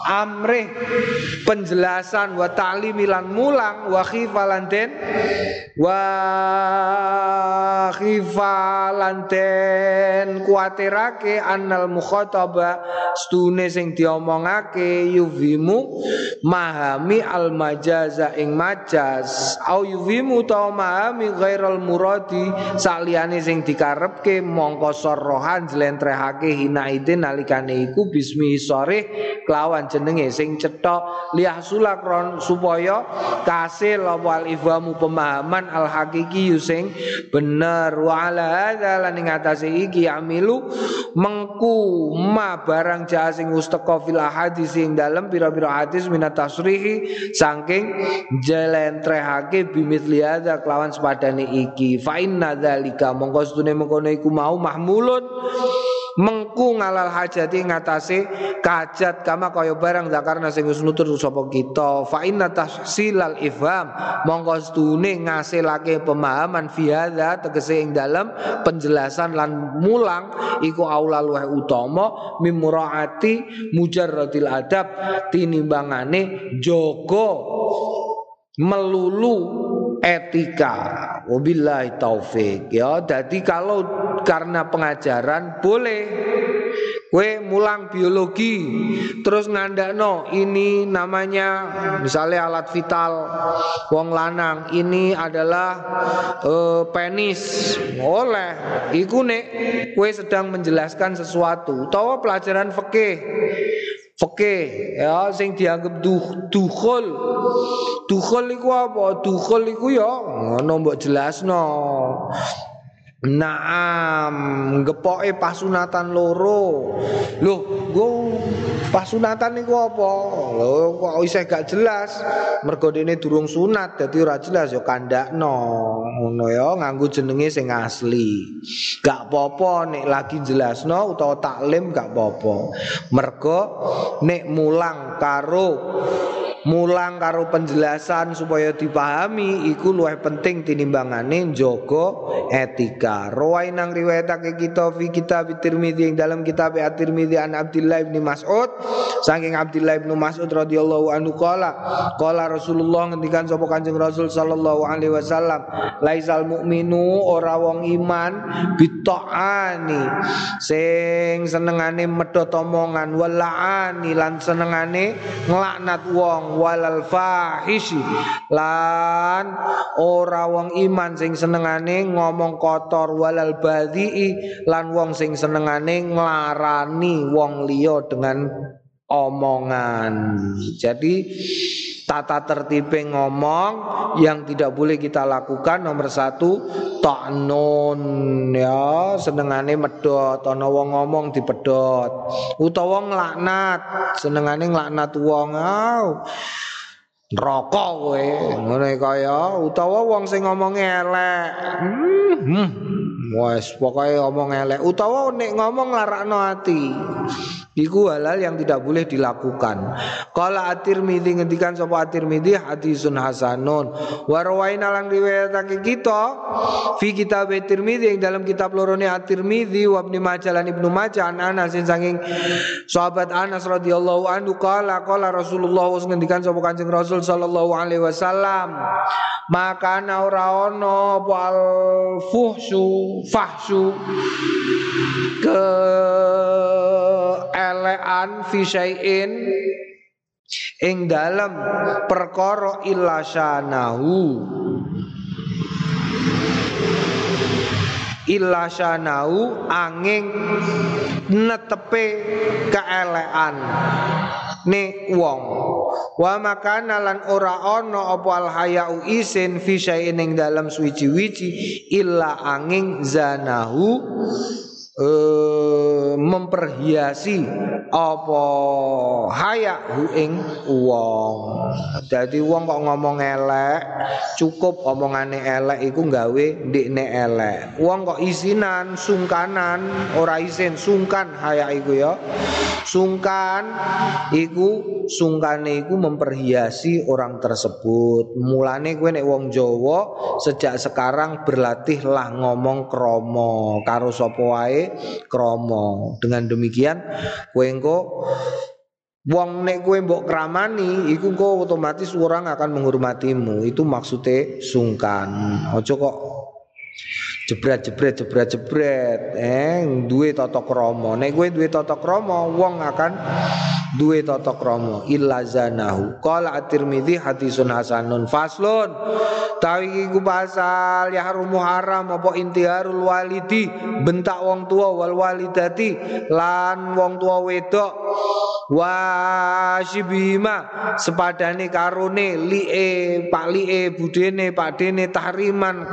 amrih penjelasan wa ta'limilan mulang wa khifalanten wa khifalanten kuatirake annal mukhataba stune sing diomongake yuvimu mahami al majaza ing majaz. Au yuvimu ta mahami ghairal muradi saliyane sing dikarepke mongko sorohan jlentrehake hinaidin nalikane iku bismi sore kelawan jenenge sing cetok liah sulakron supaya kasil wal ifhamu pemahaman al hakiki sing bener. Wa ala ing atase iki amilu mengku ma barang jaha sing ustaka fil sing dalem pira-pira hadis minat tasrihi saking jelentrehake bimithli hadza kelawan sepadane iki. Fa inna dzalika mongko sedune mengkono iku mau mahmulun mengku ngalal hajati ngatasi kajat kama kaya barang zakarna sing wis nutur sapa kita. Fa inna tahsilal ifham mongko stune ngasilake pemahaman fi hadza tegese ing dalem penjelasan lan mulang iku aula luwih utama mimuraati mujarradil adab tinimbangane jogo melulu etika. Wabillahi taufik ya jadi kalau karena pengajaran boleh kue mulang biologi terus ngandakno ini namanya misalnya alat vital wong lanang ini adalah uh, penis oleh iku nek kue sedang menjelaskan sesuatu utawa pelajaran fikih Fikih ya sing dianggap duh, dukhul. Dukhul iku apa? Dukhul iku ya ngono mbok jelasno. Naam, gepoke pasunatan loro. Loh, go pasunatan niku apa? Loh, kok isih gak jelas. Mergo dene durung sunat, dadi ora jelas ya kandakno. Ngono ya, nganggo jenenge sing asli. Gak apa-apa nek lagi jelasno utawa taklim gak apa-apa. Mergo nek mulang karo mulang karo penjelasan supaya dipahami iku luwih penting tinimbangane njaga etika. Rawai nang riwayatake kita fi kitab Tirmizi ing dalam kitab At-Tirmizi an Abdullah bin Mas'ud saking Abdullah bin Mas'ud radhiyallahu anhu qala qala Rasulullah ngendikan sapa Kanjeng Rasul sallallahu alaihi wasallam laisal mukminu ora wong iman bitaani sing senengane medhot omongan walaani lan senengane nglaknat wong walal fahishi lan ora wong iman sing senengane ngomong kotor walal badii lan wong sing senengane nglarani wong liya dengan omongan. Jadi tata tertib ngomong yang tidak boleh kita lakukan. Nomor satu ta'nun ya. Senengane medot ana wong ngomong dipedot utawa nglaknat. Senengane nglaknat wong oh. Rokok kowe. Ngono kaya utawa wong sing ngomong elek. Hmm, wes pokoke ngomong elek. Utawa nek ngomong larakno ati. Iku halal yang tidak boleh dilakukan. Kala At-Tirmidzi ngendikan sapa At-Tirmidzi hadisun hasanun. Wa rawaina lang riwayatake kita fi kitab At-Tirmidzi yang dalam kitab lorone At-Tirmidzi wa Ibnu Majah lan Ibnu Majah an Anas saking sahabat Anas radhiyallahu anhu kala kala Rasulullah ngendikan sapa Kanjeng Rasul sallallahu alaihi wasallam. Maka ora ono wal fuhsu fahsu ke elean fi syai'in ing dalam perkara illa syanahu. Illa syanau angin netepe keelekan ne wong. Wa makana lan ora ana apa al hayau isin fi ing dalam suci-wici illa angin zanahu uh, memperhiasi apa haya hu ing wong. Dadi wong kok ngomong elek, cukup omongane elek iku gawe ndekne elek. Wong kok isinan, sungkanan, ora isin sungkan haya iku ya. Sungkan iku sungkane iku memperhiasi orang tersebut. Mulane kowe nek wong Jawa sejak sekarang berlatihlah ngomong kromo karo sapa wae kromo. Dengan demikian kowe engko Wong nek kowe mbok kramani iku kok otomatis orang akan menghormatimu. Itu maksudnya sungkan. Ojo kok jebret jebret jebret jebret. Eh duwe tata krama. Nek kowe duwe tata krama wong akan duwe tata krama. Illa zanahu. Qala at-tirmidzi hadisun hasanun faslun. Tawi iku pasal ya harumu haram apa intiharul walidi? Bentak wong tua wal walidati lan wong tua wedok wa shibima sepadane karone li'e pak li'e budene pak dene tahriman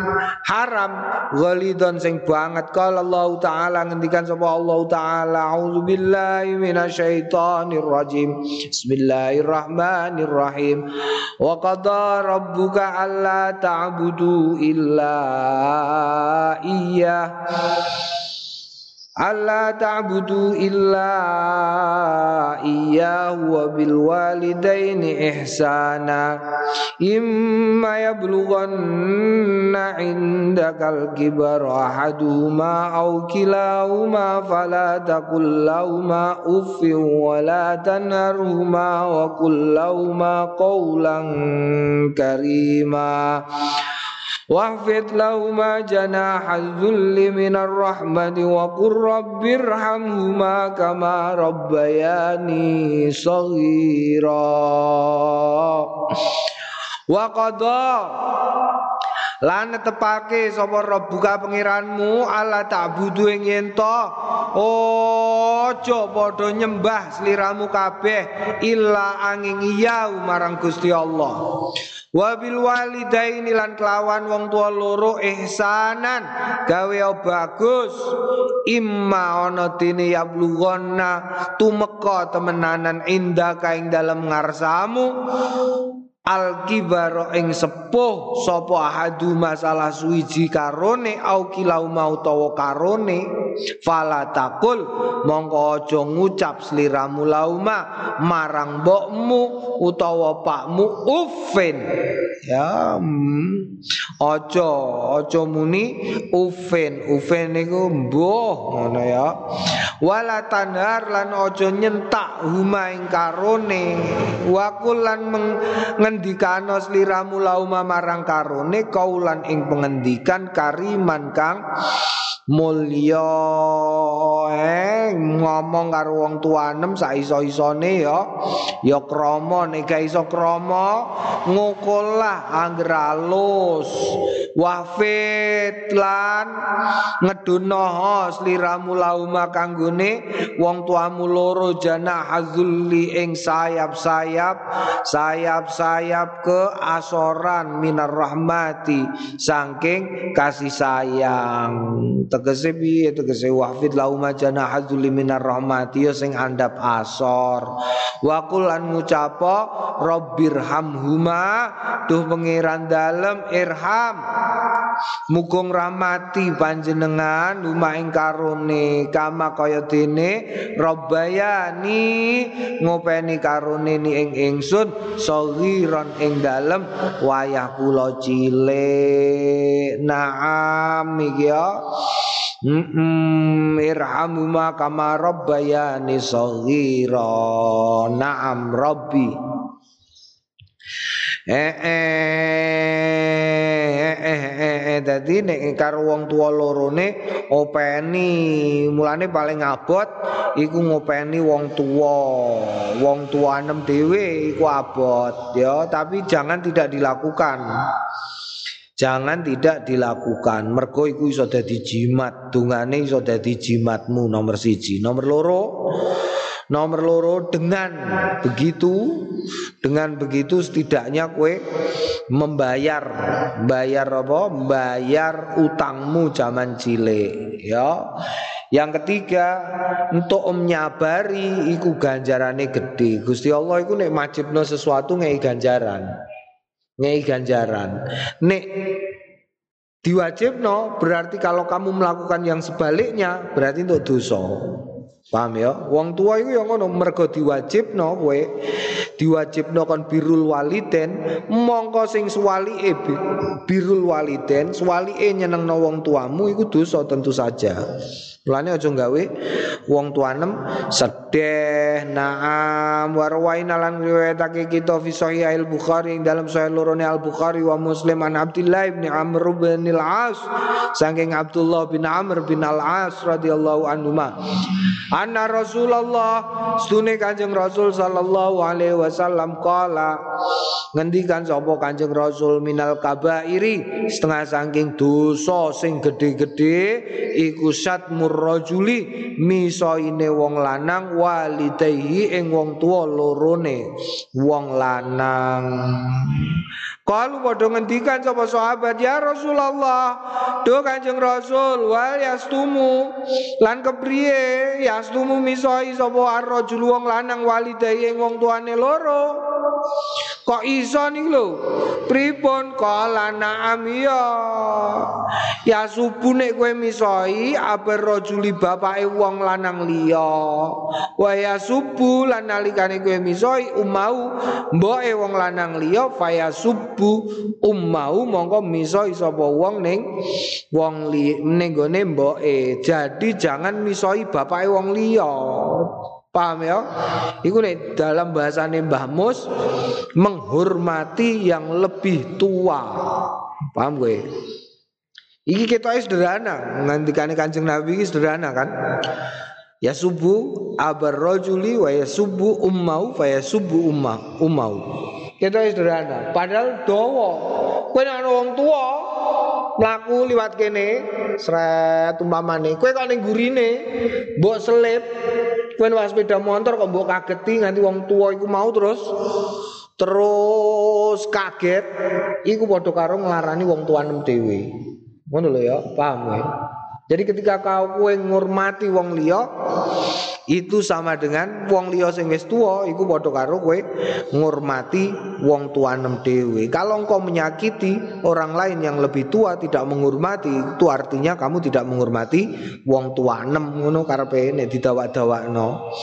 haram. Ghalidon sing banget. Kalau Allah taala ngendikan sapa Allah taala auzubillahi minasyaitonir rajim bismillahirrahmanirrahim. Wa qada rabbuka alla ta'budu illa iyyah alla ta'budu illa iyyahu wa bil walidaini ihsana. Imma yablughanna indakal kibar ahaduhuma aw kilahuma fala taqul lahuma uffin wa la tanharhuma wa qul lahuma qawlan karima واحفظ لهما جناح الذل من الرحمة وقل رب ارحمهما كما ربياني صغيرا. وقضى Lan tepake sapa buka pengiranmu ala ta'budu ing yen aja padha nyembah sliramu kabeh illa angin iya marang Gusti Allah. Wabil walidaini lan kelawan wong tua loro ihsanan gawe bagus imma ana dene yablughonna tumeka temenanan indah kaing dalam ngarsamu al kibaro ing sepuh sapa ahadu masalah suwiji karone au kilau mau tawa karone fala takul mongko aja ngucap sliramu lauma marang mbokmu utawa pakmu uffin. Ya hmm. aja muni uffin. Uffin niku mbuh ngono ya. Wala tanhar lan aja nyentak huma ing karone. Wakul lan ngendikano sliramu lauma marang karone kaulan ing pengendikan kariman kang mulya. Eh ngomong karo wong tuanem sak iso-isone ya. Ya krama nek gak iso krama ngukul lah angger alus. Wafit lan ngedunoho sliramu lauma kanggone wong tuamu loro jana hazulli ing sayap-sayap sayap-sayap ke asoran minar rahmati. Saking kasih sayang. Tegese piye? Tegese wahfid lauma jana hazulli minar rahmati. Ya sing andap asor. Wa qulan ngucapa rabbirhamhuma. Duh pangeran dalem irham Mugung rahmati panjenengan rumah ing karone kama kaya dene Robbayani ngopeni karone ni ing ingsun sagiran ing dalem wayah kula cilik. Naam iki ya. Mm -mm, kama rabbayani saghira na'am rabbi eh eh eh eh eh dadi nek karo wong tuwa lorone openi mulane paling abot iku ngopeni wong tuwa wong tuanem dhewe iku abot ya tapi jangan tidak dilakukan Jangan tidak dilakukan. Mergo iku iso dadi jimat, dungane iso dadi jimatmu nomor siji. Nomor loro, nomor loro dengan begitu dengan begitu setidaknya kue membayar bayar apa? Bayar utangmu zaman cilik, ya. Yang ketiga, untuk menyabari iku ganjarane gede. Gusti Allah iku nek majibno sesuatu ngei ganjaran ngei ganjaran. Nek diwajibno berarti kalau kamu melakukan yang sebaliknya berarti untuk dosa. Paham ya? Wong tua itu yang ngono mergo diwajibno kowe diwajibno kon birul waliden mongko sing suwalike birul waliden suwalike nyenengno wong tuamu iku dosa tentu saja. Mulane aja gawe wong tuanem sedih naam warwain lan riwayatake kita fi sahih al Bukhari dalam sahih lorone Al Bukhari wa Muslim an Abdullah bin Amr bin Al As saking Abdullah bin Amr bin Al As radhiyallahu anhu Anna Rasulullah stune Kanjeng Rasul sallallahu alaihi wasallam qala ngendikan sapa Kanjeng Rasul minal kabairi setengah saking dosa sing gede-gede iku syatmur rajuli misoine wong lanang walidayhi ing wong tua lorone. Wong lanang Kalau padha ngendikan sapa sahabat ya Rasulullah, do Kanjeng Rasul wal yastumu lan kepriye yastumu misoi sapa ar-rajul wong lanang walidahi ing wong tuane loro. Kok iso nih lho? Pripun kala na'am ya. Ya subuh nek kowe misoi aber rajuli bapake wong lanang liya. Wa ya subuh lan nalikane kowe misoi umau mboke wong lanang liya fa ya subuh umau mongko misoi sapa wong ning wong li ning gone mboke. Jadi jangan misoi bapake wong liya. Paham ya? Iku nih dalam bahasane Mbah Mus menghormati yang lebih tua. Paham gue? Iki kita sederhana, ngantikane Kanjeng Nabi sederhana kan? Ya subuh abar rojuli wa ya subuh ummau fa ya subuh ummah ummau. Kita sederhana, padahal dowo. Kowe nek wong tua mlaku liwat kene sret umpamane. Kowe kok ning gurine mbok selip. Kowe numpak sepeda motor kok mbok kageti nganti wong tua iku mau terus. Terus kaget iku padha karo nglarani wong tuanem dhewe. Ngono lho ya paham ya jadi ketika kau kue ngurmati wong liya itu sama dengan wong liya sing wis tuwa iku padha karo kowe ngurmati wong tuanem dhewe. Kalau engkau menyakiti orang lain yang lebih tua tidak menghormati, itu artinya kamu tidak menghormati wong tuanem ngono karepe nek didawak-dawakno.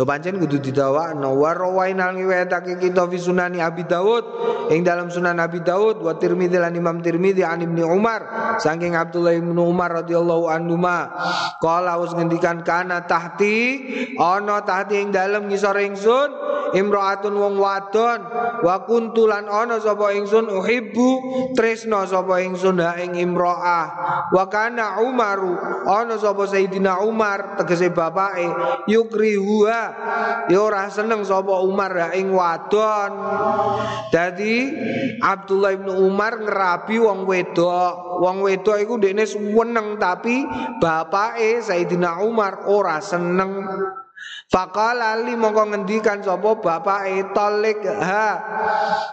Yo pancen kudu didawakno wa rawainal ngiwetake kita fi sunani Abi Daud ing dalam sunan Abi Daud wa Tirmidzi lan Imam Tirmidzi an Ibnu Umar. Saking Abdullah bin Umar radhiyallahu anhu ma qala us ngendikan kana tahti ana tahti ing dalem ngisor ingsun imraatun wong wadon wa kuntulan ana sapa ingsun uhibbu tresno sapa ingsun ha ing imraah wa kana Umaru ana sapa Sayyidina Umar tegese bapake yukrihuha ya ora seneng sapa Umar ya ing wadon. Dadi Abdullah bin Umar ngerabi wong wedok. Wong wedok iku ndekne seneng tapi bapake Sayyidina Umar ora seneng. Fakala ali mongko ngendikan sapa bapake tolik ha.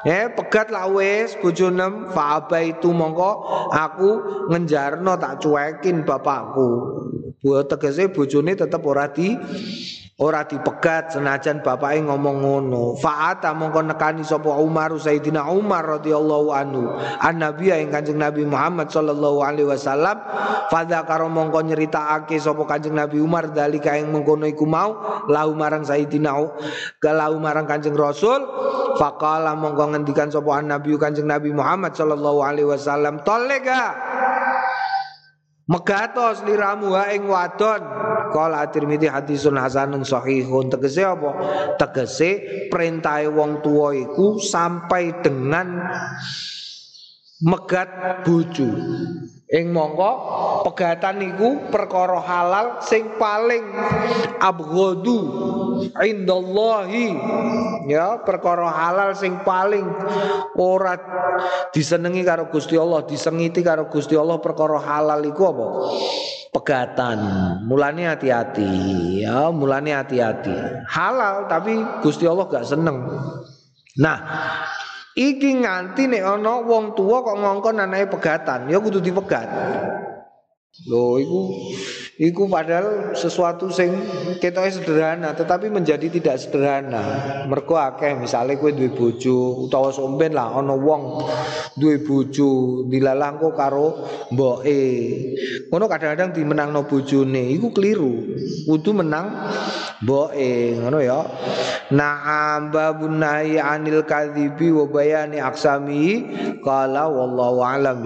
Eh pegat lah wis bojonem fa itu mongko aku ngenjarno tak cuekin bapakku. Buat tegese bojone tetep ora di Ora dipegat senajan bapake ngomong ngono. Fa'ata mongko nekani sapa Umar Sayyidina Umar radhiyallahu anhu. An Nabi ing Kanjeng Nabi Muhammad sallallahu alaihi wasallam fadha karo mongko nyeritakake sapa Kanjeng Nabi Umar dalika ing mengkono iku mau lau marang Sayyidina lau marang Kanjeng Rasul faqala mongko ngendikan sapa An Nabi Kanjeng Nabi Muhammad sallallahu alaihi wasallam tolega Megatos liramu ha ing wadon Kala At-Tirmidzi hadisun hasanun sahihun tegese apa? Tegese perintah wong tua iku sampai dengan megat bojo. Ing mongko pegatan niku perkara halal sing paling abghadu indallahi. Ya perkara halal sing paling ora disenengi karo Gusti Allah disengiti karo Gusti Allah perkara halal iku apa? Pegatan. Mulane hati-hati. Ya mulane hati-hati. Halal tapi Gusti Allah gak seneng. Nah Iki nganti nek ana wong tua kok ngongkon anake pegatan, ya kudu dipegat. Loh iku iku padahal sesuatu sing ketoke sederhana tetapi menjadi tidak sederhana. Mergo akeh misale kowe duwe bojo utawa somben lah ana wong duwe bojo dilalah kok karo mboke. Ngono kadang-kadang dimenangno bojone iku keliru. Kudu menang mboke ngono ya. Na'am babun nahi anil kadhibi wa bayani aksami qala wallahu a'lam.